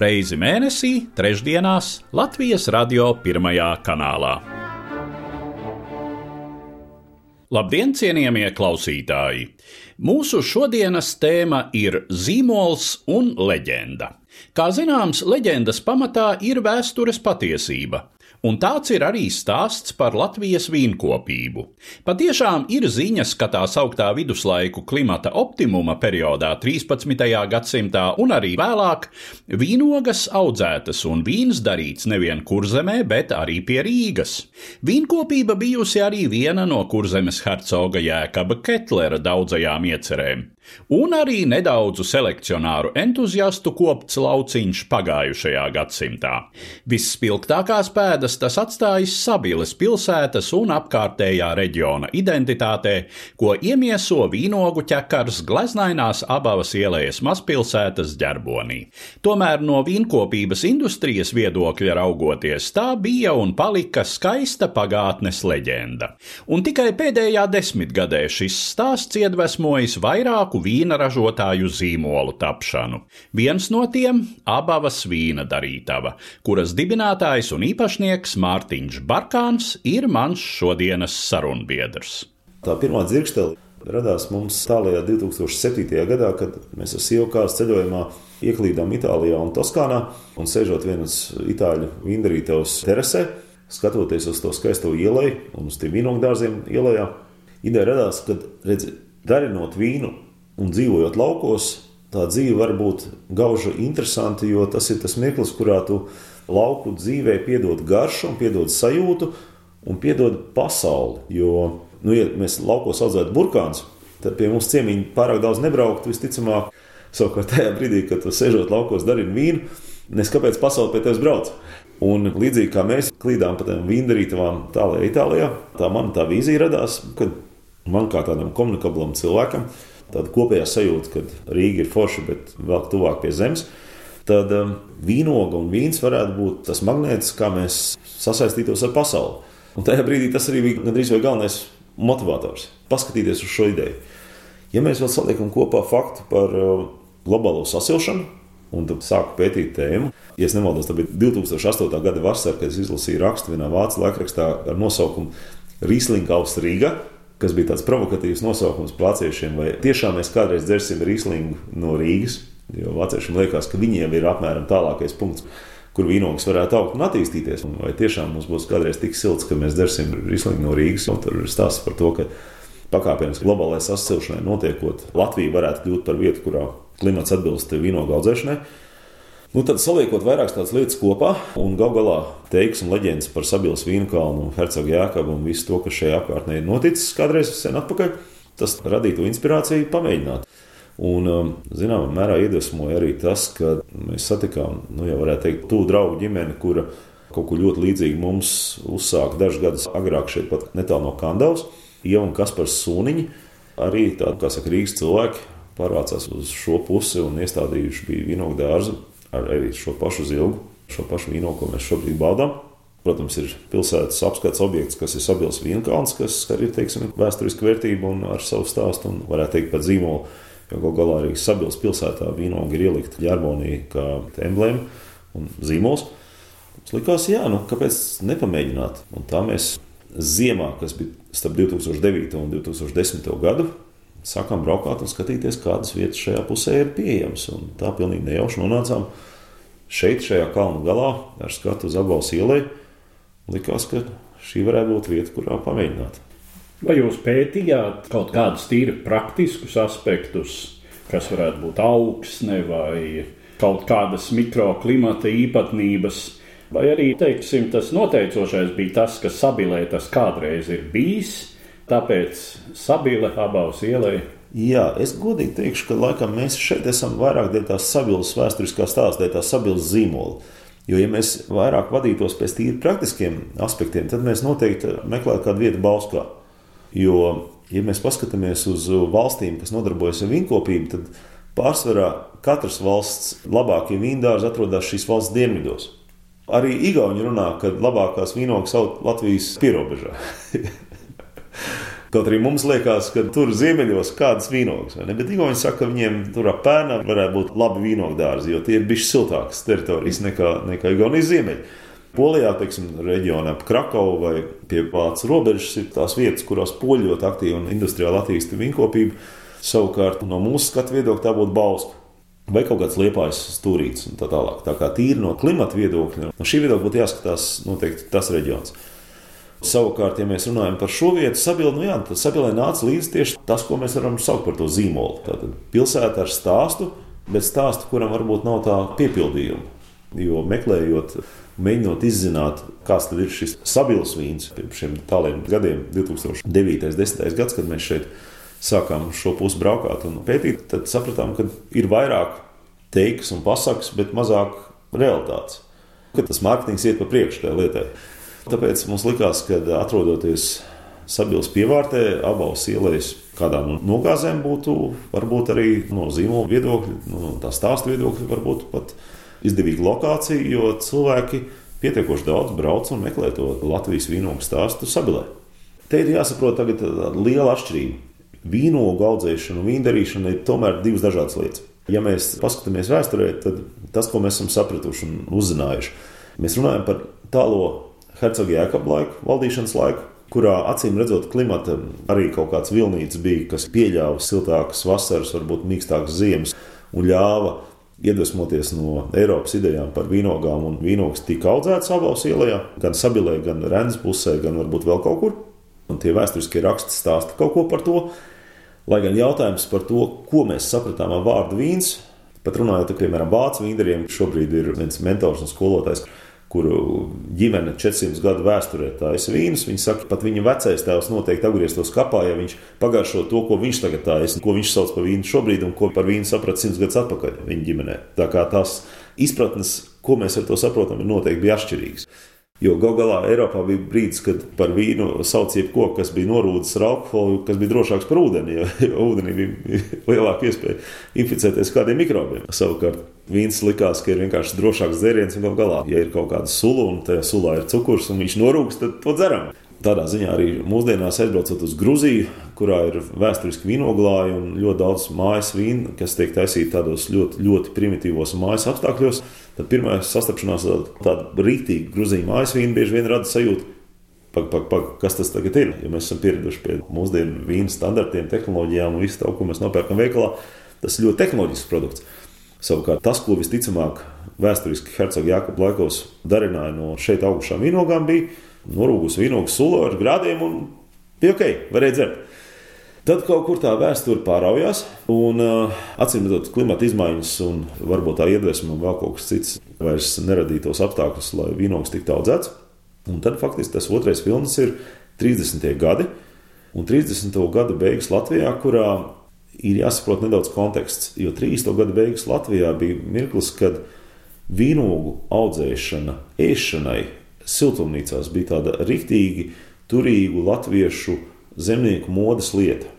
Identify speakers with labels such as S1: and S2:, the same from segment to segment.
S1: reizi mēnesī, trešdienās Latvijas radio pirmajā kanālā. Labdien, cienījamie klausītāji! Mūsu šodienas tēma ir zīmols un leģenda. Kā zināms, leģendas pamatā ir vēstures patiesība, Un tāds ir arī stāsts par Latvijas vīnkopību. Patiešām ir ziņas, ka tā sauktā viduslaiku klimata optimuma periodā 13. gadsimtā un arī vēlāk vīnogas audzētas un vīns darīts nevien kurzemē, bet arī pie Rīgas. Vīnkopība bijusi arī viena no kurzemes hercoga Jēkaba Ketlera daudzajām iecerēm un arī nedaudzu selekcionāru entuziastu kopts lauciņš pagājušajā gadsimtā. Visspilgtākās pēdas tas atstājis Sabiles pilsētas un apkārtējā reģiona identitātē, ko iemieso vīnogu ķekars gleznainās abavas ielējas mazpilsētas ģerbonī. Tomēr no vīnkopības industrijas viedokļa raugoties, tā bija un palika skaista pagātnes leģenda. Un tikai pēdējā desmitgadē šis stāsts iedvesmojis vairāku lielāku vīna ražotāju zīmolu tapšanu. Viens no tiem - abavas vīna darītava, kuras dibinātājs un īpašnieks Mārtiņš Barkāns ir mans šodienas sarunbiedrs.
S2: Tā pirmā dzirkstele radās mums tālākajā 2007. gadā, kad mēs ar sievu kāzu ceļojumā ieklīdām Itālijā un Toskānā un sēžot vienas itāļu vīndarītavas terasē, skatoties uz to skaisto ielai un uz tiem vīnogdārziem ielā. Ideja radās, kad redz, darinot vīnu un dzīvojot laukos, tā dzīve var būt gauža interesanta, jo tas ir tas mirklis, kurā tu lauku dzīvē piedod garšu, piedod sajūtu un piedod pasauli. Jo, nu, ja mēs laukos audzētu burkāns, tad pie mums ciemiņi pārāk daudz nebrauktu visticamāk. Savukārt tajā brīdī, kad tu sēžot laukos, dari vīnu, nes kāpēc pasaule pie tevis brauc. Un līdzīgi kā mēs klīdām pa tām vīndarītavām tālāk Itālijā, tā mana tā vīzija radās, kad man kā tādam komunikablam cilvēkam tāda kopējā sajūta, ka Rīga ir forša, bet vēl tuvāk pie zemes. Tad um, vīnoga un vīns varētu būt tas magnēts, kā mēs sasaistītos ar pasauli. Un tajā brīdī tas arī bija gandrīz vai galvenais motivators - paskatīties uz šo ideju. Ja mēs vēl saliekam kopā faktu par uh, globālo sasilšanu, un tad sāku pētīt tēmu. Ja nemaldos, tad bija 2008. gada vasarā, kad es izlasīju rakstu vienā vācu laikrakstā ar nosaukumu Rīslinga Austrija kas bija tāds provokatīvs nosaukums vāciešiem, vai tiešām mēs kādreiz dzersim rīslingu no Rīgas, jo vāciešiem liekas, ka viņiem ir apmēram tālākais punkts. Kur vīnogas varētu augt un attīstīties. Un vai tiešām mums būs kādreiz tik silts, ka mēs dzersim rīslingu no Rīgas? Un tur ir stāsts par to, ka pakāpeniski globālajai sasilšanai notiekot, Latvija varētu kļūt par vietu, kurā klimats atbilst vīnogu audzēšanai. Nu, tad saliekot vairākas tādas lietas kopā, un gal galā teiks un leģendas par Sabilas Vīnkalnu, Hercogu Jākabu un visu to, kas šajā apkārtnē ir noticis kādreiz sen atpakaļ, tas radītu inspirāciju pamēģināt. Un, um, zināmā mērā iedvesmoja arī tas, ka mēs satikām, nu, jau varētu teikt, tuvu draugu ģimeni, kura kaut ko ļoti līdzīgu mums uzsāka dažus gadus agrāk šeit, pat netālu no Kandavas. Ieva un Kaspars Sūniņi, arī tādi, kā saka, Rīgas cilvēki, pārvācās uz šo pusi un iestādījuši bija vīnogu dārzu ar arī šo pašu zilgu, šo pašu vīnu, ko mēs šobrīd baudām. Protams, ir pilsētas apskates objekts, kas ir Sabils Vīnkalns, kas arī ir vēsturiska vērtība un ar savu stāstu, un varētu teikt, pat zīmolu. Jo gal galā arī Sabils pilsētā vīnogi ir ielikta ģerbonī kā emblēma un zīmols. Mums likās, jā, nu kāpēc nepamēģināt? Un tā mēs ziemā, kas bija starp 2009 un 2010 gadu, sākām braukāt un skatīties, kādas vietas šajā pusē ir pieejamas. Un tā pilnīgi nejauši nonācām šeit, šajā kalnu galā, ar skatu uz apgabals ielai. Likās, ka šī varētu būt vieta, kurā pamēģināt.
S1: Vai jūs pētījāt kaut kādus tīri praktiskus aspektus, kas varētu būt augsne vai kaut kādas mikroklimata īpatnības? Vai arī teiksim, tas noteicošais bija tas, ka sabilē tas kādreiz ir bijis, Tāpēc sabīle abās ielai.
S2: Jā, es godīgi teikšu, ka laikam mēs šeit esam vairāk dēļ tās sabiedrības vēsturiskā stāsta, dēļ tās sabiedrības zīmola. Jo, ja mēs vairāk vadītos pēc tīri praktiskiem aspektiem, tad mēs noteikti meklētu kādu vietu Bauskā. Jo, ja mēs paskatāmies uz valstīm, kas nodarbojas ar vīnkopību, tad pārsvarā katras valsts labākie vīndāri atrodas šīs valsts dienvidos. Arī Igauni runā, ka labākās vīnogas aug Latvijas pierobežā. Kaut arī mums liekas, ka tur ziemeļos kādas vīnogas, bet Igauni saka, ka viņiem tur ap pēnām varētu būt labi vīnogdārzi, jo tie ir bijuši siltākas teritorijas nekā, nekā Igaunijas ziemeļi. Polijā, teiksim, reģionā ap Krakavu vai pie Vācijas robežas ir tās vietas, kurās poļi ļoti aktīvi un industriāli attīsta vīnkopību. Savukārt, no mūsu skatu viedokļa, tā būtu Bauska. Vai kaut kāds liepais stūrīts un tā tālāk. Tā kā tīri no klimata viedokļa, no šī viedokļa būtu jāskatās noteikti tas reģions. Savukārt, ja mēs runājam par šo vietu, sabildi, nu jā, tad sabilē nāca līdzi tieši tas, ko mēs varam saukt par to zīmolu. Tātad pilsēta ar stāstu, bet stāstu, kuram varbūt nav tā piepildījuma. Jo meklējot, mēģinot izzināt, tad ir šis sabils vīns pirms šiem tāliem gadiem, 2009. un 2010. gads, kad mēs šeit sākām šo pusi braukāt un pētīt, tad sapratām, ka ir vairāk teikas un pasakas, bet mazāk realitātes. Ka tas mārketings iet pa priekšu tajā lietai. Tāpēc mums likās, ka atrodoties Sabils pievārtē, abās ielās, kādā no nogāzēm būtu, varbūt arī no zīmola viedokļa, no tā stāsta viedokļa, varbūt pat izdevīga lokācija, jo cilvēki pietiekoši daudz brauc un meklē to Latvijas vīnogu stāstu Sabilē. Te ir jāsaprot tagad liela atšķirība. Vīnogu audzēšana un vīndarīšana ir tomēr divas dažādas lietas. Ja mēs paskatāmies vēsturē, tad tas, ko mēs esam sapratuši un uzzinājuši, mēs runājam par tālo Hercoga Jēkabla laiku, valdīšanas laiku, kurā acīm redzot, klimata arī kaut kāds vilnīts bija, kas pieļāva siltākas vasaras, varbūt mīkstākas ziemas un ļāva iedvesmoties no Eiropas idejām par vīnogām, un vīnogas tika audzētas abās ielās, gan Sabilē, gan Rennes pusē, gan varbūt vēl kaut kur. Un tie vēsturiskie raksti stāsta kaut ko par to. Lai gan jautājums par to, ko mēs sapratām ar vārdu vīns, pat runājot, ka, piemēram, vācu vīndariem šobrīd ir viens mentors un skolotājs, kuru ģimene 400 gadu vēsturē taisa vīnus. Viņi saka, pat viņa vecais tēvs noteikti atgrieztos kapā, ja viņš pagaršo to, ko viņš tagad taisa, ko viņš sauc par vīnu šobrīd un ko par vīnu saprata 100 gadus atpakaļ viņa ģimenē. Tā kā tās izpratnes, ko mēs ar to saprotam, ir noteikti bija atšķirīgas. Jo gal galā Eiropā bija brīdis, kad par vīnu sauc jebko, kas bija norūdis ar alkoholu, kas bija drošāks par ūdeni, jo, jo ūdenī bija lielāka iespēja inficēties kādiem mikrobiem. Savukārt vīns likās, ka ir vienkārši drošāks dzēriens un gal galā, ja ir kaut kāda sula un tajā sulā ir cukurs un viņš norūks, tad to dzeram. Tādā ziņā arī mūsdienās aizbraucot uz Grūziju, kurā ir vēsturiski vīnoglāji un ļoti daudz mājas vīnu, kas tiek taisīti tādos ļoti, ļoti primitīvos mājas apstākļos, tad pirmā sastapšanās ar tādu rītīgu Grūziju mājas vīnu bieži vien rada sajūtu, pag, pag, pag, kas tas tagad ir. Jo mēs esam pieraduši pie mūsdienu vīnu standartiem, tehnoloģijām un visu to, ko mēs nopērkam veikalā. Tas ir ļoti tehnoloģisks produkts. Savukārt tas, ko visticamāk vēsturiski Hercogs Jākop laikos darināja no šeit augušām vīnogām, bija norūgus vīnogu sulu ar grādiem un bija ok, varēja dzert. Tad kaut kur tā vēsture pāraujās, un acīm redzot, klimata izmaiņas un varbūt tā iedvesma un vēl kaut kas cits vairs neradītos apstākļus, lai vīnogs tiktu audzēts. Un tad faktiski tas otrais filmas ir 30. gadi, un 30. gada beigas Latvijā, kurā ir jāsaprot nedaudz konteksts, jo 30. gada beigas Latvijā bija mirklis, kad vīnogu audzēšana ēšanai siltumnīcās bija tāda rīktīgi turīgu latviešu zemnieku modes lieta.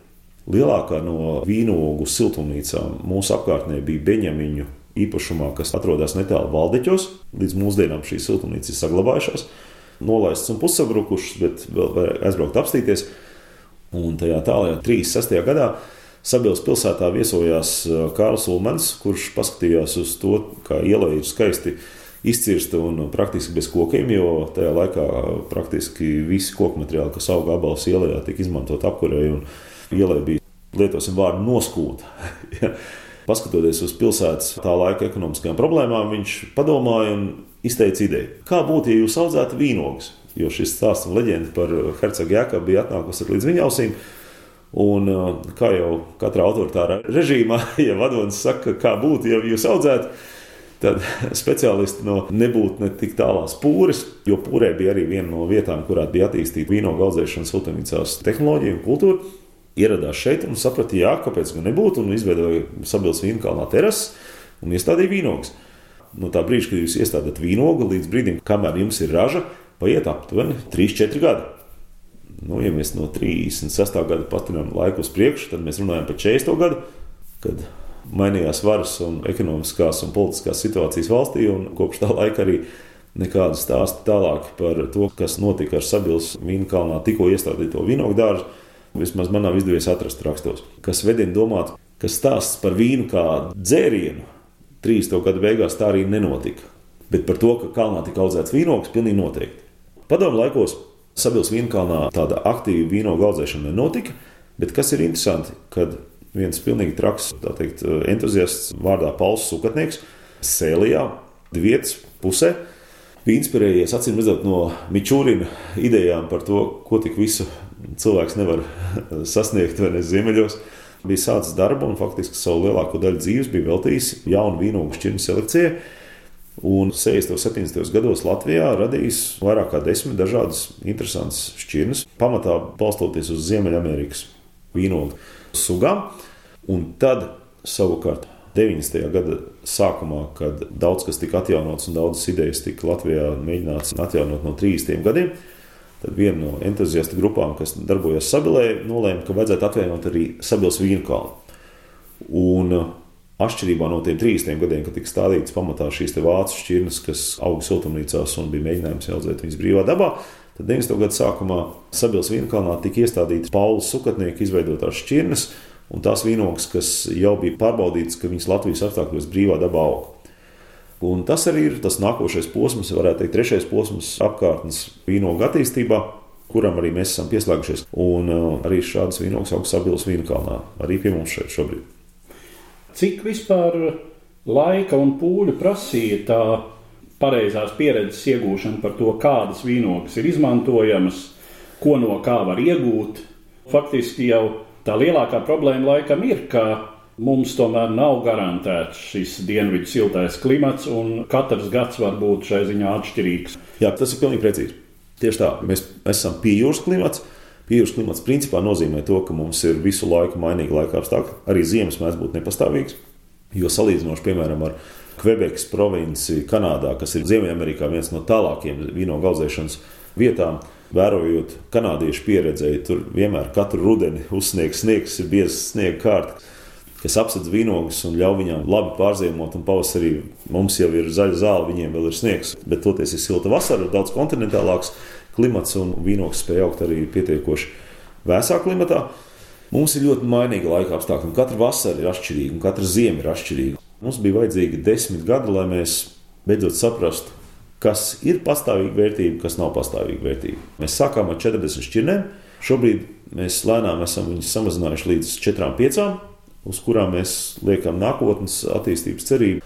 S2: Lielākā no vīnogu siltumnīcām mūsu apkārtnē bija Beņamiņu īpašumā, kas atrodas netālu Valdeķos. Līdz mūsdienām šīs siltumnīcas ir saglabājušās, nolaistas un pussabrukušas, bet vēl var aizbraukt apstīties. Un tajā tālākajā 36. gadā Sabils pilsētā viesojās uh, Kārls Ulmans, kurš paskatījās uz to, kā iela ir skaisti izcirsta un praktiski bez kokiem, jo tajā laikā praktiski visi koku materiāli, kas auga abās ielā, tika izmantot apkurei un ielai bija, lietosim vārdu, noskūta. Paskatoties uz pilsētas tā laika ekonomiskajām problēmām, viņš padomāja un izteica ideju, kā būtu, ja jūs audzētu vīnogus. Jo šis stāsts un leģenda par hercogu Jēkabu bija atnākusi līdz viņa ausīm. Un, kā jau katrā autoritārā režīmā, ja vadonis saka, kā būtu, ja jūs audzētu, tad speciālisti no nebūtu ne tik tālās pūres, jo pūrē bija arī viena no vietām, kurā bija attīstīta vīno gaudzēšanas siltumnīcās tehnoloģija un kultūra. Ieradās šeit un saprata, jā, kāpēc gan nebūtu, un izveidoja Sabils vīnu kalnā terases un iestādīja vīnogas. no tā brīža, kad jūs iestādāt vīnogu, līdz brīdim, kamēr jums ir raža, paiet aptuveni 3-4 gadi. Nu, ja mēs no 36. gada paturām laiku uz priekšu, tad mēs runājam par 40. gadu, kad mainījās varas un ekonomiskās un politiskās situācijas valstī, un kopš tā laika arī nekādu stāstu tālāk par to, kas notika ar Sabils Vīnkalnā tikko iestādīto vīnogu dārzu. Vismaz man nav izdevies atrast rakstos, kas vedina domāt, ka stāsts par vīnu kā dzērienu 30. gadu beigās tā arī nenotika. Bet par to, ka kalnā tika audzēts vīnogs, pilnīgi noteikti. Padomu laikos Sabils Vīnkalnā tāda aktīva vīnogu audzēšana nenotika, bet kas ir interesanti, kad viens pilnīgi traks teikt, entuziasts vārdā Pauls Sukatnieks Sēlijā, Dvietas pusē, bija inspirējies acīm redzot no Mičūrina idejām par to, ko tik visu cilvēks nevar sasniegt vai ne ziemeļos. Bija sācis darbu un faktiski savu lielāko daļu dzīves bija veltījis jaunu vīnogu šķirņu selekcijai. Un 60. un 70. gados Latvijā radījis vairāk kā desmit dažādas interesantas šķirnes, pamatā balstoties uz Ziemeļamerikas vīnogu sugām. Un tad savukārt 90. gada sākumā, kad daudz kas tika atjaunots un daudzas idejas tika Latvijā mēģināts atjaunot no 30 gadiem, tad viena no entuziastu grupām, kas darbojas Sabilē, nolēma, ka vajadzētu atjaunot arī Sabils vīnu kalnu. Un Atšķirībā no tiem 30 gadiem, kad tika stādīts pamatā šīs vācu šķirnes, kas auga siltumnīcās un bija mēģinājums audzēt viņas brīvā dabā, tad 90. gada sākumā Sabils Vienkalnā tika iestādītas Paula Sukatnieka izveidotās šķirnes, un tās vīnogas, kas jau bija pārbaudītas, ka viņas Latvijas apstākļos brīvā dabā aug. Un tas arī ir tas nākošais posms, varētu teikt, trešais posms apkārtnes vīnogu attīstībā, kuram arī mēs esam pieslēgušies. Un uh, arī šādas vīnogas aug Sabils Vīnkalnā, arī pie mums šeit šobrīd.
S1: Cik vispār laika un pūļu prasīja tā pareizās pieredzes iegūšana par to, kādas vīnogas ir izmantojamas, ko no kā var iegūt. Faktiski jau tā lielākā problēma laikam ir, ka mums tomēr nav garantēts šis dienvidu siltais klimats, un katrs gads var būt šai ziņā atšķirīgs.
S2: Jā, tas ir pilnīgi precīzi. Tieši tā, mēs esam pieejams klimats. Pieejams klimats principā nozīmē to, ka mums ir visu laiku mainīgi laika apstākļi. Arī ziemas mēdz būt nepastāvīgas. Jo salīdzinoši, piemēram, ar Kvebekas provinci Kanādā, kas ir Ziemeļamerikā viens no tālākajiem vīno audzēšanas vietām, vērojot kanādiešu pieredzēju, tur vienmēr katru rudeni uzsniegs sniegs, ir biezs sniega kārta, kas apsedz vīnogus un ļauj viņām labi pārziemot. Un pavasarī mums jau ir zaļa zāle, viņiem vēl ir sniegs, bet toties ir silta vasara, daudz kontinentālāks klimats un vīnogs spēj augt arī pietiekoši vēsā klimatā. Mums ir ļoti mainīga laika apstākļi, katra vasara ir atšķirīga, un katra ziema ir atšķirīga. Mums bija vajadzīgi desmit gadi, lai mēs beidzot saprastu, kas ir pastāvīga vērtība, kas nav pastāvīga vērtība. Mēs sākām ar 40 šķirnēm, šobrīd mēs lēnām esam viņus samazinājuši līdz 4-5, uz kurām mēs liekam nākotnes attīstības cerību.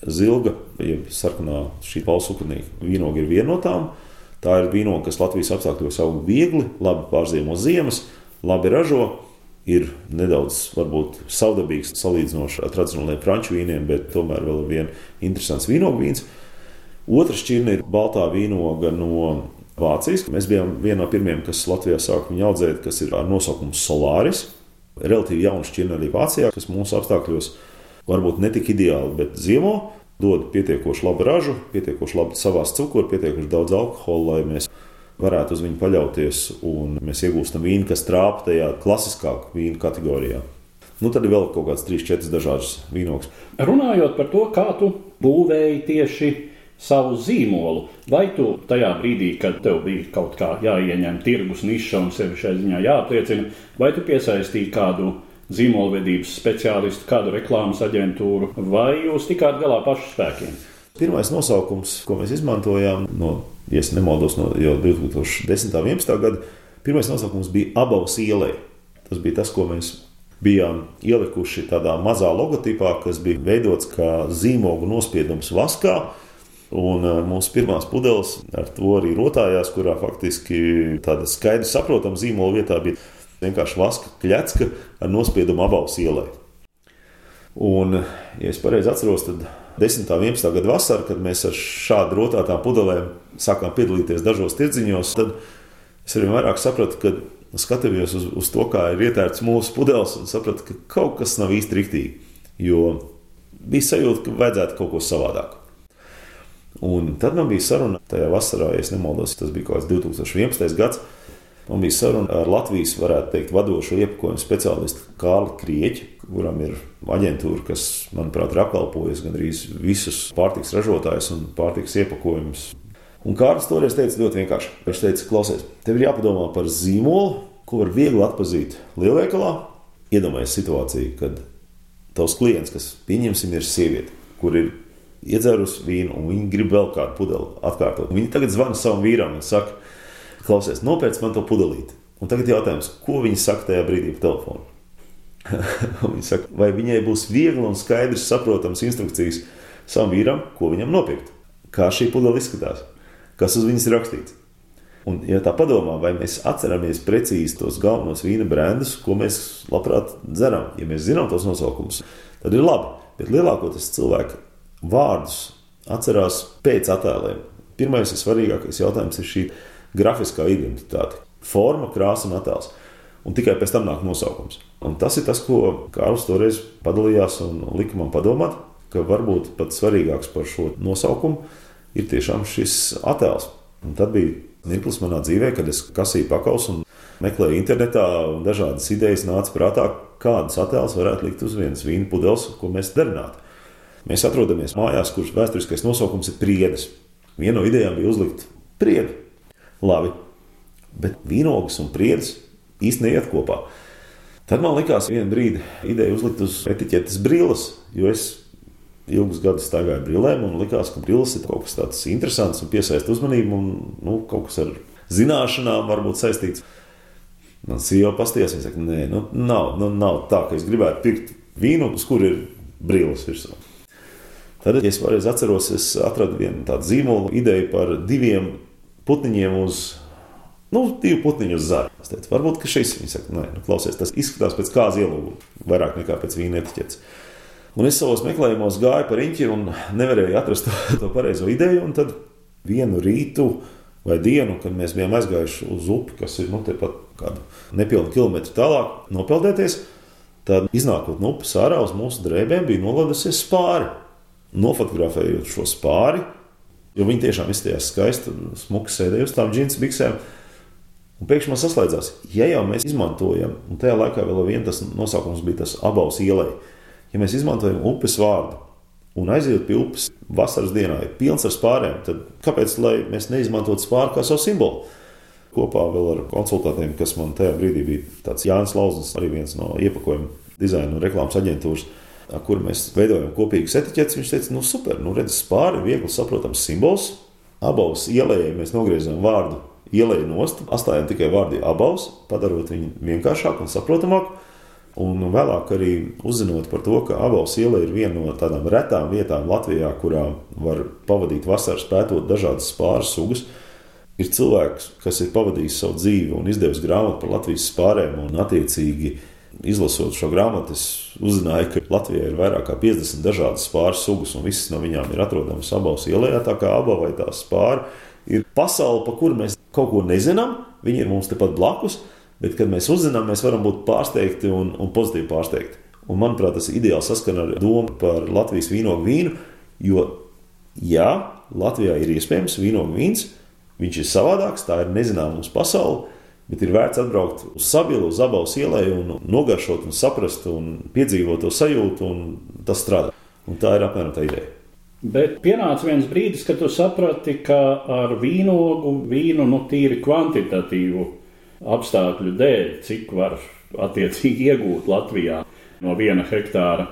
S2: Zilga, jeb sarkanā šī palsukanīga vīnoga ir viena no tām. Tā ir vīnoga, kas Latvijas apstākļos aug viegli, labi pārziemo ziemas, labi ražo. Ir nedaudz, varbūt, savdabīgs salīdzinoši ar tradicionālajiem franču vīniem, bet tomēr vēl viens interesants vīnogu vīns. Otra šķirne ir baltā vīnoga no Vācijas. Mēs bijām viena no pirmajiem, kas Latvijā sāk viņu audzēt, kas ir ar nosaukumu Solāris. Relatīvi jauna šķirne arī Vācijā, kas mūsu apstākļos varbūt ne tik ideāli, bet ziemo dod pietiekoši labu ražu, pietiekoši labu savās cukuru, pietiekoši daudz alkohola, lai mēs varētu uz viņu paļauties un mēs iegūstam vīnu, kas trāpa tajā klasiskākā vīnu kategorijā. Nu, tad ir vēl kaut kāds 3-4 dažādas vīnogas.
S1: Runājot par to, kā tu būvēji tieši savu zīmolu, vai tu tajā brīdī, kad tev bija kaut kā jāieņem tirgus niša un sevi šai ziņā jāapliecina, vai tu piesaistīji kādu zīmolvedības speciālistu, kādu reklāmas aģentūru, vai jūs tikāt galā pašu spēkiem?
S2: Pirmais nosaukums, ko mēs izmantojām, no, ja nemaldos, no jau 2010. un 2011. gada, pirmais nosaukums bija Abavas ielai. Tas bija tas, ko mēs bijām ielikuši tādā mazā logotipā, kas bija veidots kā zīmogu nospiedums vaskā. Un uh, mūsu pirmās pudeles ar to arī rotājās, kurā faktiski tāda skaidra, saprotama zīmola vietā bija vienkārši vaska kļecka ar nospiedumu abaus ielai. Un, ja es pareizi atceros, tad 10. un 11. gada vasarā, kad mēs ar šādu rotātām pudelēm sākām piedalīties dažos tirdziņos, tad es arī vairāk sapratu, ka skatījos uz, uz to, kā ir ietērts mūsu pudeles, un sapratu, ka kaut kas nav īsti riktīgi. Jo bija sajūta, ka vajadzētu kaut ko savādāk. Un tad man bija saruna tajā vasarā, ja nemaldos, tas bija kaut kāds 2011. gads. Man bija saruna ar Latvijas, varētu teikt, vadošo iepakojumu speciālistu Kārli Krieķi, kuram ir aģentūra, kas, manuprāt, ir apkalpojusi gandrīz visus pārtiks ražotājus un pārtiks iepakojumus. Un Kārlis toreiz teica ļoti vienkārši. Viņš teica, klausies, tev ir jāpadomā par zīmolu, ko var viegli atpazīt lielveikalā. Iedomājies situāciju, kad tavs klients, kas pieņemsim, ir sieviete, kur ir iedzērusi vīnu, un viņa grib vēl kādu pudeli atkārtot. Viņa tagad zvana savam vīram un saka, klausies, nopērc man to pudelīti. Un tagad jautājums, ko viņa saka tajā brīdī pa telefonu? viņa saka, vai viņai būs viegli un skaidrs saprotams instrukcijas savam vīram, ko viņam nopirkt? Kā šī pudele izskatās? Kas uz viņas ir rakstīts? Un, ja tā padomā, vai mēs atceramies precīzi tos galvenos vīna brendus, ko mēs labprāt dzeram, ja mēs zinām tos nosaukumus, tad ir labi. Bet lielākoties cilvēki vārdus atcerās pēc attēliem. Pirmais un svarīgākais jautājums ir šī grafiskā identitāte. Forma, krāsa un attēls. Un tikai pēc tam nāk nosaukums. Un tas ir tas, ko Kārlis toreiz padalījās un lika man padomāt, ka varbūt pat svarīgāks par šo nosaukumu ir tiešām šis attēls. Un tad bija mirklis manā dzīvē, kad es kasīju pakaus un meklēju internetā, un dažādas idejas nāca prātā, kādas attēlus varētu likt uz vienas vīna pudeles, ko mēs darinātu. Mēs atrodamies mājās, kuras vēsturiskais nosaukums ir priedes. Viena no idejām bija uzlikt priedu. Labi, bet vīnogas un priedes īstenībā neiet kopā. Tad man likās, viena brīdi ideja uzlikt uz etiķetes brilles, jo es ilgus gadus staigāju brillēm un likās, ka brilles ir kaut kas tāds interesants un piesaista uzmanību un nu, kaut kas ar zināšanām varbūt saistīts. Man sieva pasties, viņa saka, nē, nu, nav, nu, nav tā, ka es gribētu pirkt vīnu, uz kur ir brilles virsū. Tad, ja es pareizi atceros, es atradu vienu tādu zīmolu ideju par diviem putniņiem uz, nu, divu putniņu uz zara. Es teicu, varbūt, šis, viņa saka, nē, nu, klausies, tas izskatās pēc kāza ielūguma, vairāk nekā pēc vīna etiķetes. Un es savos meklējumos gāju pa riņķi un nevarēju atrast to, to pareizo ideju. Un tad vienu rītu vai dienu, kad mēs bijām aizgājuši uz upi, kas ir nu, tepat kādu nepilnu kilometru tālāk, nopeldēties, tad iznākot no upes ārā uz mūsu drēbēm bija noladusies spāri. Nofotografējot šo spāri, jo viņi tiešām izskatījās skaisti, smuki sēdēja uz tām džins biksēm. Un pēkšņi man saslēdzās, ja jau mēs izmantojam, un tajā laikā vēl viens tas nosaukums bija tas abaus ielai ja mēs izmantojam upes vārdu un aizejot pie upes vasaras dienā, ir pilns ar spāriem, tad kāpēc mēs neizmantotu spāru kā savu simbolu? Kopā ar konsultantiem, kas man tajā brīdī bija tāds Jānis Lausnis, arī viens no iepakojuma dizaina un reklāmas aģentūras, kur mēs veidojam kopīgas etiķetes. Viņš teica, nu super, nu redz, spāri ir viegli saprotams simbols. Abos ielējai mēs nogriezām vārdu ielēju nost, atstājām tikai vārdu abos, padarot viņu vienkāršāku un saprotamāku. Un vēlāk arī uzzinot par to, ka Abels iela ir viena no tādām retām vietām Latvijā, kurā var pavadīt vasaras pētot dažādas spāru sugas. Ir cilvēks, kas ir pavadījis savu dzīvi un izdevis grāmatu par Latvijas spārēm, un attiecīgi izlasot šo grāmatu, es uzzināju, ka Latvijā ir vairāk kā 50 dažādas spāru sugas, un visas no viņām ir atrodamas abās ielā. Tā kā abā vai tā spāra ir pasaule, pa kuru mēs kaut ko nezinām, viņi ir mums tepat blakus. Bet, kad mēs uzzinām, mēs varam būt pārsteigti un, un pozitīvi pārsteigti. Un, manuprāt, tas ideāli saskana ar domu par Latvijas vīnogu vīnu. Jo, jā, Latvijā ir iespējams vīnogu vīns, viņš ir savādāks, tā ir nezināma mums pasaule. Bet ir vērts atbraukt uz Sabilu, uz Abaus ielai un nogaršot, un saprast, un piedzīvot to sajūtu, un tas strādā. Un tā ir apmēram tā ideja.
S1: Bet pienāca viens brīdis, kad tu saprati, ka ar vīnogu, vīnu nu, tīri kvantitatīvu apstākļu dēļ, cik var attiecīgi iegūt Latvijā no viena hektāra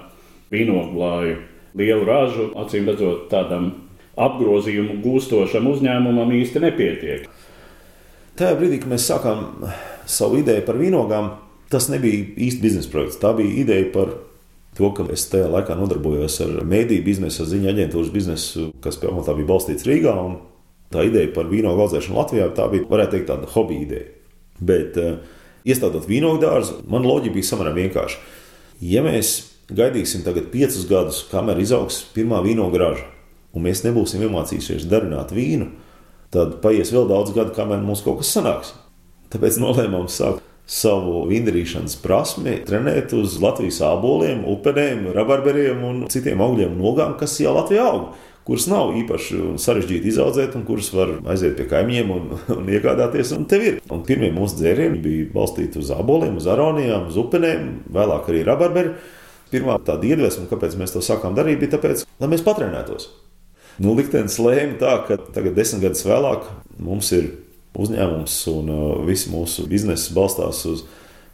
S1: vīnoglāju lielu ražu, acīm redzot, tādam apgrozījumu gūstošam uzņēmumam īsti nepietiek.
S2: Tajā brīdī, kad mēs sākām savu ideju par vīnogām, tas nebija īsti biznesa projekts. Tā bija ideja par to, ka es tajā laikā nodarbojos ar mēdīju biznesu, ziņu aģentūras biznesu, kas pamatā bija balstīts Rīgā. Tā ideja par vīnogu audzēšanu Latvijā bija, varētu teikt, tāda hobija ideja. Bet, uh, iestādot vīnogu dārzu, man loģika bija samērā vienkārša. Ja mēs gaidīsim tagad piecus gadus, kamēr izaugs pirmā vīnogu raža, un mēs nebūsim iemācījušies darināt vīnu, tad paies vēl daudz gadu, kamēr mums kaut kas sanāks. Tāpēc nolēmām sākt savu vindarīšanas prasmi, trenēt uz Latvijas āboliem, upēm, rabarberiem un citiem augļiem un ogām, kas jau Latvijā aug. kuras nav īpaši sarežģīti izaudzēt, un kuras var aiziet pie kaimiņiem un, un iegādāties. Un tev ir. Un pirmie mūsu dzērieni bija balstīti uz aboliem, uz aronijām, uz upenēm, vēlāk arī rabarberiem. Pirmā tāda iedvesma, kāpēc mēs to sākām darīt, bija tāpēc, lai mēs patrenētos. Nu, liktenis lēma tā, ka tagad, desmit gadus vēlāk, mums ir uzņēmums un uh, visi mūsu biznesa balstās uz,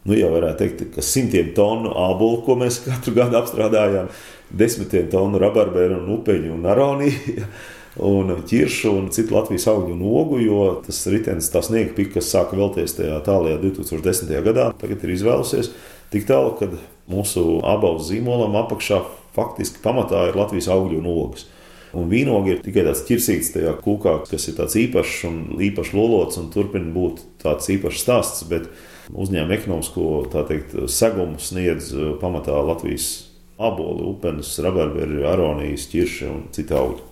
S2: nu, jau varētu teikt, simtiem tonu ābolu, ko mēs katru gadu apstrādājām, desmitiem tonu rabarberu un upeņu un aroniju. Un ķiršu un citu Latvijas augļu un ogu, jo tas ritenis, tā sniega pika, kas sāka vēlties tajā tālākajā 2010. gadā, tagad ir izvēlusies tik tālu, ka mūsu abavu zīmolam apakšā faktiski pamatā ir Latvijas augļu un ogas. Un vīnogi ir tikai tāds ķirsīts tajā kūkā, kas ir tāds īpašs un īpaši lolots un turpina būt tāds īpašs stāsts. Bet uzņēmuma ekonomisko teikt, segumu sniedz uh, pamatā Latvijas aboli, upenes, rabarberi, aronijas, ķirši un citi augļi.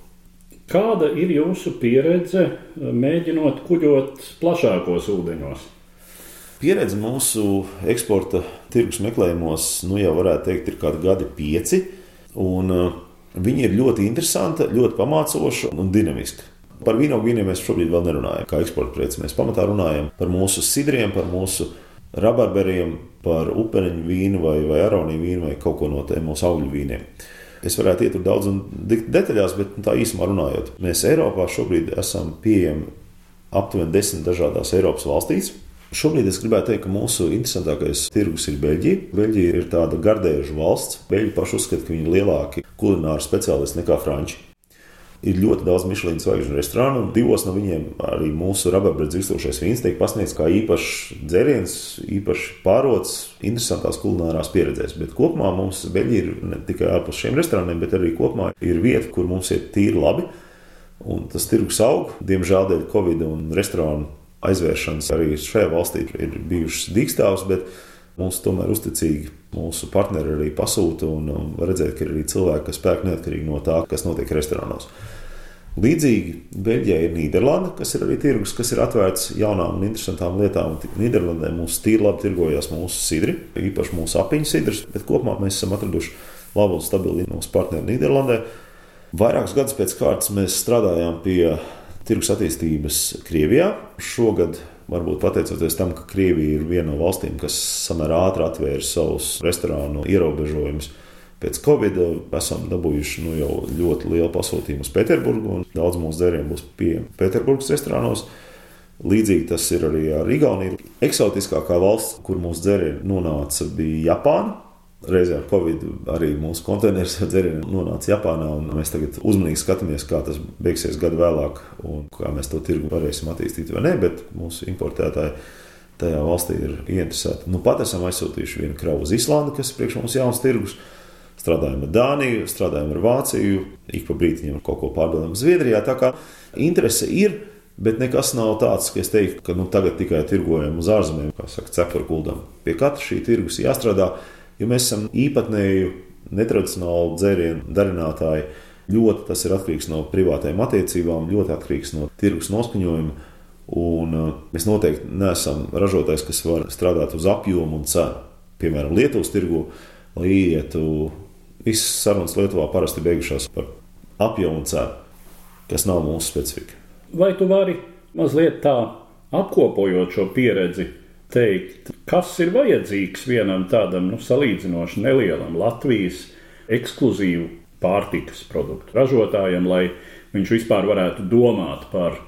S1: Kāda ir jūsu pieredze uh, mēģinot kuģot plašākos ūdeņos?
S2: Pieredze mūsu eksporta tirgus meklējumos, nu jau varētu teikt, ir kādi gadi pieci. Un, Viņa ir ļoti interesanta, ļoti pamācoša un dinamiska. Par vīnogu vīniem mēs šobrīd vēl nerunājam, kā eksporta preci. Mēs pamatā runājam par mūsu sidriem, par mūsu rabarberiem, par upeņu vīnu vai, vai aroniju vīnu vai kaut ko no tiem mūsu augļu vīniem. Es varētu iet daudz un detaļās, bet tā īsumā runājot, mēs Eiropā šobrīd esam pieejami aptuveni desmit dažādās Eiropas valstīs. Šobrīd es gribētu teikt, ka mūsu interesantākais tirgus ir Beļģija. Beļģija ir tāda gardēžu valsts. Beļģi paši uzskata, ka viņi ir lielāki kulināri speciālisti nekā franči. Ir ļoti daudz Michelin zvaigžņu restorānu, un divos no viņiem arī mūsu rabarbredzes izstošais vīns tiek pasniegts kā īpašs dzēriens, īpaši pārots, interesantās kulinārās pieredzēs. Bet kopumā mums Beļģija ir ne tikai ārpus šiem restorāniem, bet arī kopumā ir vieta, kur mums ir tīri labi. Un tas tirgus aug, diemžēl dēļ Covid un restorānu aizvēršanas arī šajā valstī ir bijušas dīkstāvs, bet mums tomēr uzticīgi mūsu partneri arī pasūta un, var redzēt, ka ir arī cilvēki, kas pērk neatkarīgi no tā, kas notiek restorānos. Līdzīgi Beļģijā ir Nīderlanda, kas ir arī tirgus, kas ir atvērts jaunām un interesantām lietām. Nīderlandē mums tīri labi tirgojas mūsu sidri, īpaši mūsu apiņu sidrs, bet kopumā mēs esam atraduši labu un stabilu mūsu partneri Nīderlandē. Vairākus gadus pēc kārtas mēs strādājām pie tirgus attīstības Krievijā. Šogad, varbūt pateicoties tam, ka Krievija ir viena no valstīm, kas samērā ātri atvēra savus restorānu ierobežojumus. Pēc Covid esam dabūjuši nu, jau ļoti lielu pasūtījumu uz Pēterburgu, un daudz mūsu dzērienu būs pieejami Pēterburgas restorānos. Līdzīgi tas ir arī ar Igauniju. Eksotiskākā valsts, kur mūsu dzērieni nonāca, bija Japāna. Reizē ar Covid arī mūsu konteineris dzērieniem nonāca Japānā, un mēs tagad uzmanīgi skatāmies, kā tas beigsies gadu vēlāk, un kā mēs to tirgu varēsim attīstīt vai nē, bet mūsu importētāji tajā valstī ir ieinteresēti. Nu, pat esam aizsūtījuši vienu kravu uz Islandi, kas priekš mums jauns tirgus. Strādājam ar Dāniju, strādājam ar Vāciju, ik pa brītiņam kaut ko pārdodam Zviedrijā. Tā kā interese ir, bet nekas nav tāds, ka es teiktu, ka nu, tagad tikai tirgojam uz ārzemēm, kā saka, cepuru kuldam. Pie katra šī tirgus jāstrādā jo mēs esam īpatnēju, netradicionāli dzērienu darinātāji. Ļoti tas ir atkarīgs no privātajām attiecībām, ļoti atkarīgs no tirgus noskaņojuma. Un uh, mēs noteikti neesam ražotājs, kas var strādāt uz apjomu un cenu. Piemēram, Lietuvas tirgu, lai ietu, visas sarunas Lietuvā parasti beigušās par apjomu un cenu, kas nav mūsu specifika.
S1: Vai tu vari mazliet tā apkopojot šo pieredzi, teikt, kas ir vajadzīgs vienam tādam nu, salīdzinoši nelielam Latvijas ekskluzīvu pārtikas produktu ražotājam, lai viņš vispār varētu domāt par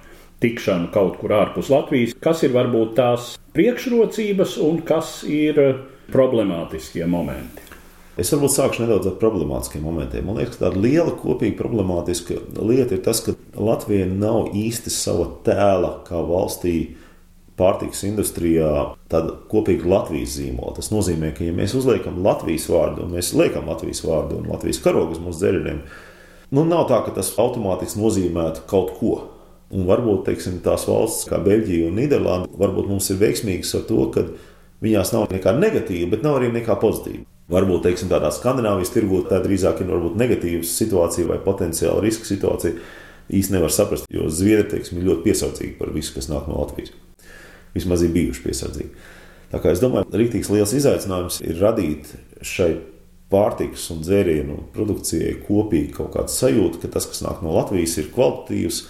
S1: tikšanu kaut kur ārpus Latvijas, kas ir varbūt tās priekšrocības un kas ir problemātiskie momenti.
S2: Es varbūt sākšu nedaudz ar problemātiskiem momentiem. Man liekas, ka tāda liela kopīga problemātiska lieta ir tas, ka Latvija nav īsti sava tēla kā valstī pārtikas industrijā tāda kopīga Latvijas zīmola. Tas nozīmē, ka, ja mēs uzliekam Latvijas vārdu, un mēs liekam Latvijas vārdu un Latvijas karogu uz mūsu dzēriem, nu nav tā, ka tas automātiski nozīmētu kaut ko. Un varbūt teiksim, tās valsts, kā Beļģija un Nīderlanda, varbūt mums ir veiksmīgas ar to, ka viņās nav nekā negatīva, bet nav arī nekā pozitīva. Varbūt teiksim, tādā Skandinavijas tirgū tā drīzāk ir negatīva situācija vai potenciāla riska situācija. Īsti nevar saprast, jo Zviedri teiksim, ir ļoti piesardzīgi par visu, kas nāk no Latvijas vismaz ir bijuši piesardzīgi. Tā kā es domāju, rītīgs liels izaicinājums ir radīt šai pārtikas un dzērienu produkcijai kopīgi kaut kāda sajūta, ka tas, kas nāk no Latvijas, ir kvalitatīvs,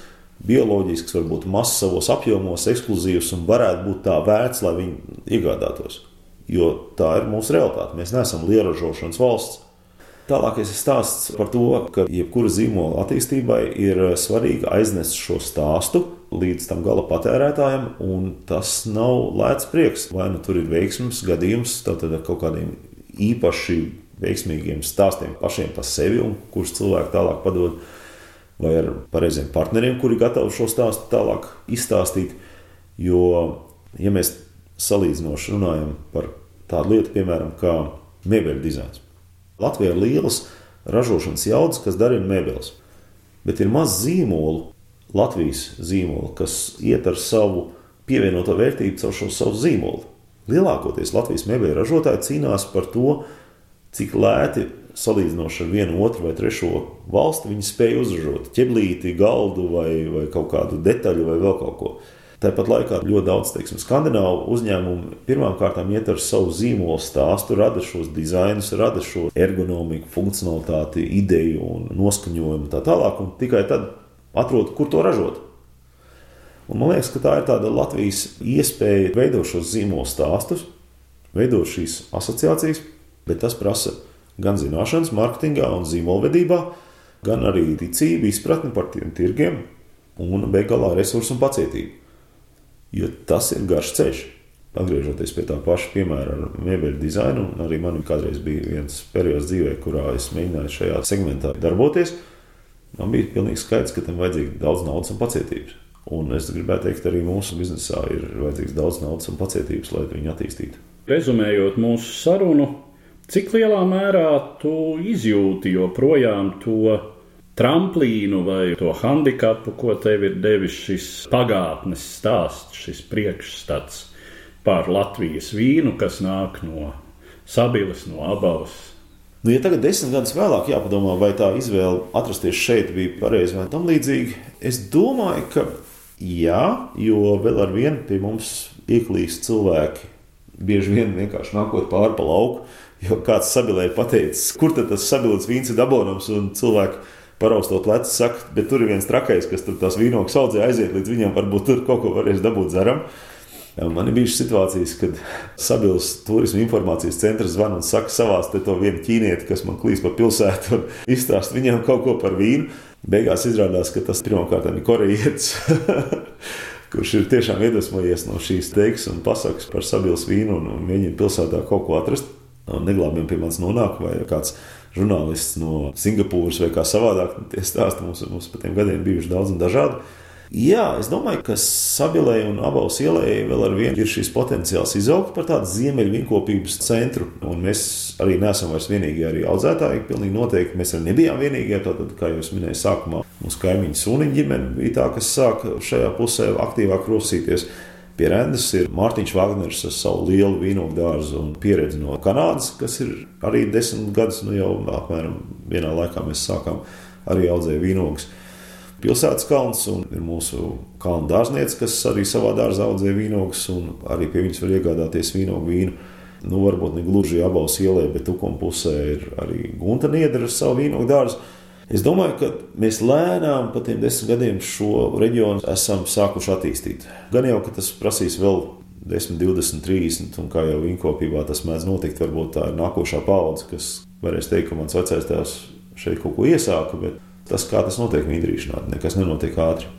S2: bioloģisks, varbūt mazs savos apjomos, ekskluzīvs un varētu būt tā vērts, lai viņi iegādātos. Jo tā ir mūsu realitāte. Mēs neesam lielražošanas valsts. Tālākais stāsts par to, ka jebkura zīmola attīstībai ir svarīgi aiznest šo stāstu līdz tam gala patērētājam, un tas nav lēts prieks. Vai nu tur ir veiksmīgs gadījums, tad ar kaut kādiem īpaši veiksmīgiem stāstiem pašiem par sevi, un kurus cilvēki tālāk padod, vai ar pareiziem partneriem, kuri gatavi šo stāstu tālāk izstāstīt. Jo, ja mēs salīdzinoši runājam par tādu lietu, piemēram, kā mēbeļu dizains. Latvijā ir lielas ražošanas jaudas, kas darina mēbeles, bet ir maz zīmolu, Latvijas zīmolu, kas iet ar savu pievienoto vērtību caur šo savu zīmolu. Lielākoties Latvijas mēbeļu ražotāji cīnās par to, cik lēti salīdzinoši ar vienu, otru vai trešo valsti viņi spēja uzražot ķeblīti, galdu vai, vai kaut kādu detaļu vai vēl kaut ko. Tāpat laikā ļoti daudz teiksim, skandināvu uzņēmumu pirmkārt iet ar savu zīmolu stāstu, rada šos dizainus, rada šo ergonomiku, funkcionalitāti, ideju un noskaņojumu tā tālāk, un tikai tad atrod, kur to ražot. Un man liekas, ka tā ir tāda Latvijas iespēja veidot šos zīmolu stāstus, veidot šīs asociācijas, bet tas prasa gan zināšanas, mārketingā un zīmolvedībā, gan arī ticību, izpratni par tiem tirgiem un beigās resursu un pacietību. Jo tas ir garš ceļš. Atgriežoties pie tā paša piemēra ar mēbeļu dizainu, arī man kādreiz bija viens periods dzīvē, kurā es mēģināju šajā segmentā darboties. Man bija pilnīgi skaidrs, ka tam vajadzīga daudz naudas un pacietības. Un es gribētu teikt, arī mūsu biznesā ir vajadzīgs daudz naudas un pacietības, lai viņu attīstītu.
S1: Rezumējot mūsu sarunu, cik lielā mērā tu izjūti joprojām to tramplīnu vai to handikapu, ko tev ir devis šis pagātnes stāsts, šis priekšstats par Latvijas vīnu, kas nāk no Sabilas, no abas.
S2: Nu, ja tagad, desmit gadus vēlāk, jāpadomā, vai tā izvēle atrasties šeit bija pareiza vai tam līdzīga, es domāju, ka jā, jo vēl ar vienu pie mums ieklīst cilvēki, bieži vien vienkārši nākot pāri pa lauku, jo kāds sabilē pateicis, kur tad tas sabilēts vīns ir dabonams un cilvēki paraustot plecu, saka, bet tur ir viens trakais, kas tur tās vīnogas audzē aiziet līdz viņam, varbūt tur kaut ko varēs dabūt dzeram. Man ir bijušas situācijas, kad Sabils turisma informācijas centrs zvana un saka, savās te to vienu ķīnieti, kas man klīst pa pilsētu, un izstāst viņam kaut ko par vīnu. Beigās izrādās, ka tas pirmkārt ir korejietis, kurš ir tiešām iedvesmojies no šīs teiksmes un pasakas par Sabils vīnu un, un mēģina pilsētā kaut ko atrast. Neglābjam pie manis nonāk vai kāds žurnālists no Singapūras vai kā savādāk. Tie stāsti mums, mums pa tiem gadiem bijuši daudz un dažādi. Jā, es domāju, ka Sabilē un Abaulas ielai vēl ar vienu ir šis potenciāls izaugt par tādu ziemeļvinkopības centru. Un mēs arī neesam vairs vienīgie arī audzētāji. Pilnīgi noteikti mēs arī nebijām vienīgie. Tātad, kā jau minēju, sākumā mūsu kaimiņu suniņa ģimene bija tā, kas sāka šajā pusē aktīvāk rosīties. Pie Rendes ir Mārtiņš Wagners ar savu lielu vīnogu dārzu un pieredzi no Kanādas, kas ir arī desmit gadus, nu jau apmēram vienā laikā mēs sākām arī audzēt vīnogus. Pilsētas kalns un ir mūsu kalnu dārzniece, kas arī savā dārzā audzē vīnogus, un arī pie viņas var iegādāties vīnogu vīnu. Nu, varbūt ne gluži abās ielē, bet tukuma pusē ir arī Gunta Niedra ar savu vīnogu dārzu. Es domāju, ka mēs lēnām pa tiem desmit gadiem šo reģionu esam sākuši attīstīt. Gan jau, ka tas prasīs vēl 10, 20, 30, un kā jau inkopībā tas mēdz notikt, varbūt tā ir nākošā paudze, kas varēs teikt, ka mans vecais tēvs šeit kaut ko iesāka, bet tas, kā tas notiek Mīdrīšanā, nekas nenotiek ātri.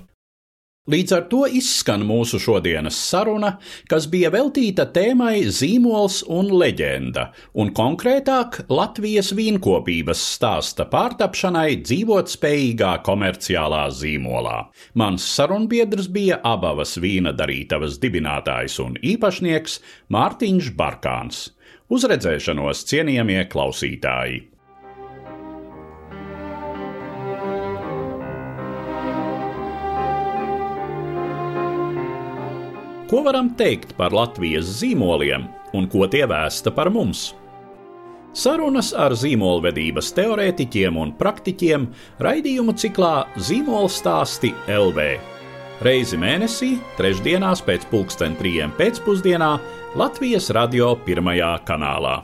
S1: Līdz ar to izskan mūsu šodienas saruna, kas bija veltīta tēmai zīmols un leģenda, un konkrētāk Latvijas vīnkopības stāsta pārtapšanai dzīvotspējīgā komerciālā zīmolā. Mans sarunbiedrs bija abavas vīna darītavas dibinātājs un īpašnieks Mārtiņš Barkāns. Uz redzēšanos, cienījamie klausītāji! Ko varam teikt par Latvijas zīmoliem un ko tie vēsta par mums? Sarunas ar zīmolvedības teorētiķiem un praktiķiem raidījumu ciklā Zīmola stāsti LV. Reizi mēnesī, trešdienās pēc pulksten trījiem pēcpusdienā Latvijas radio pirmajā kanālā.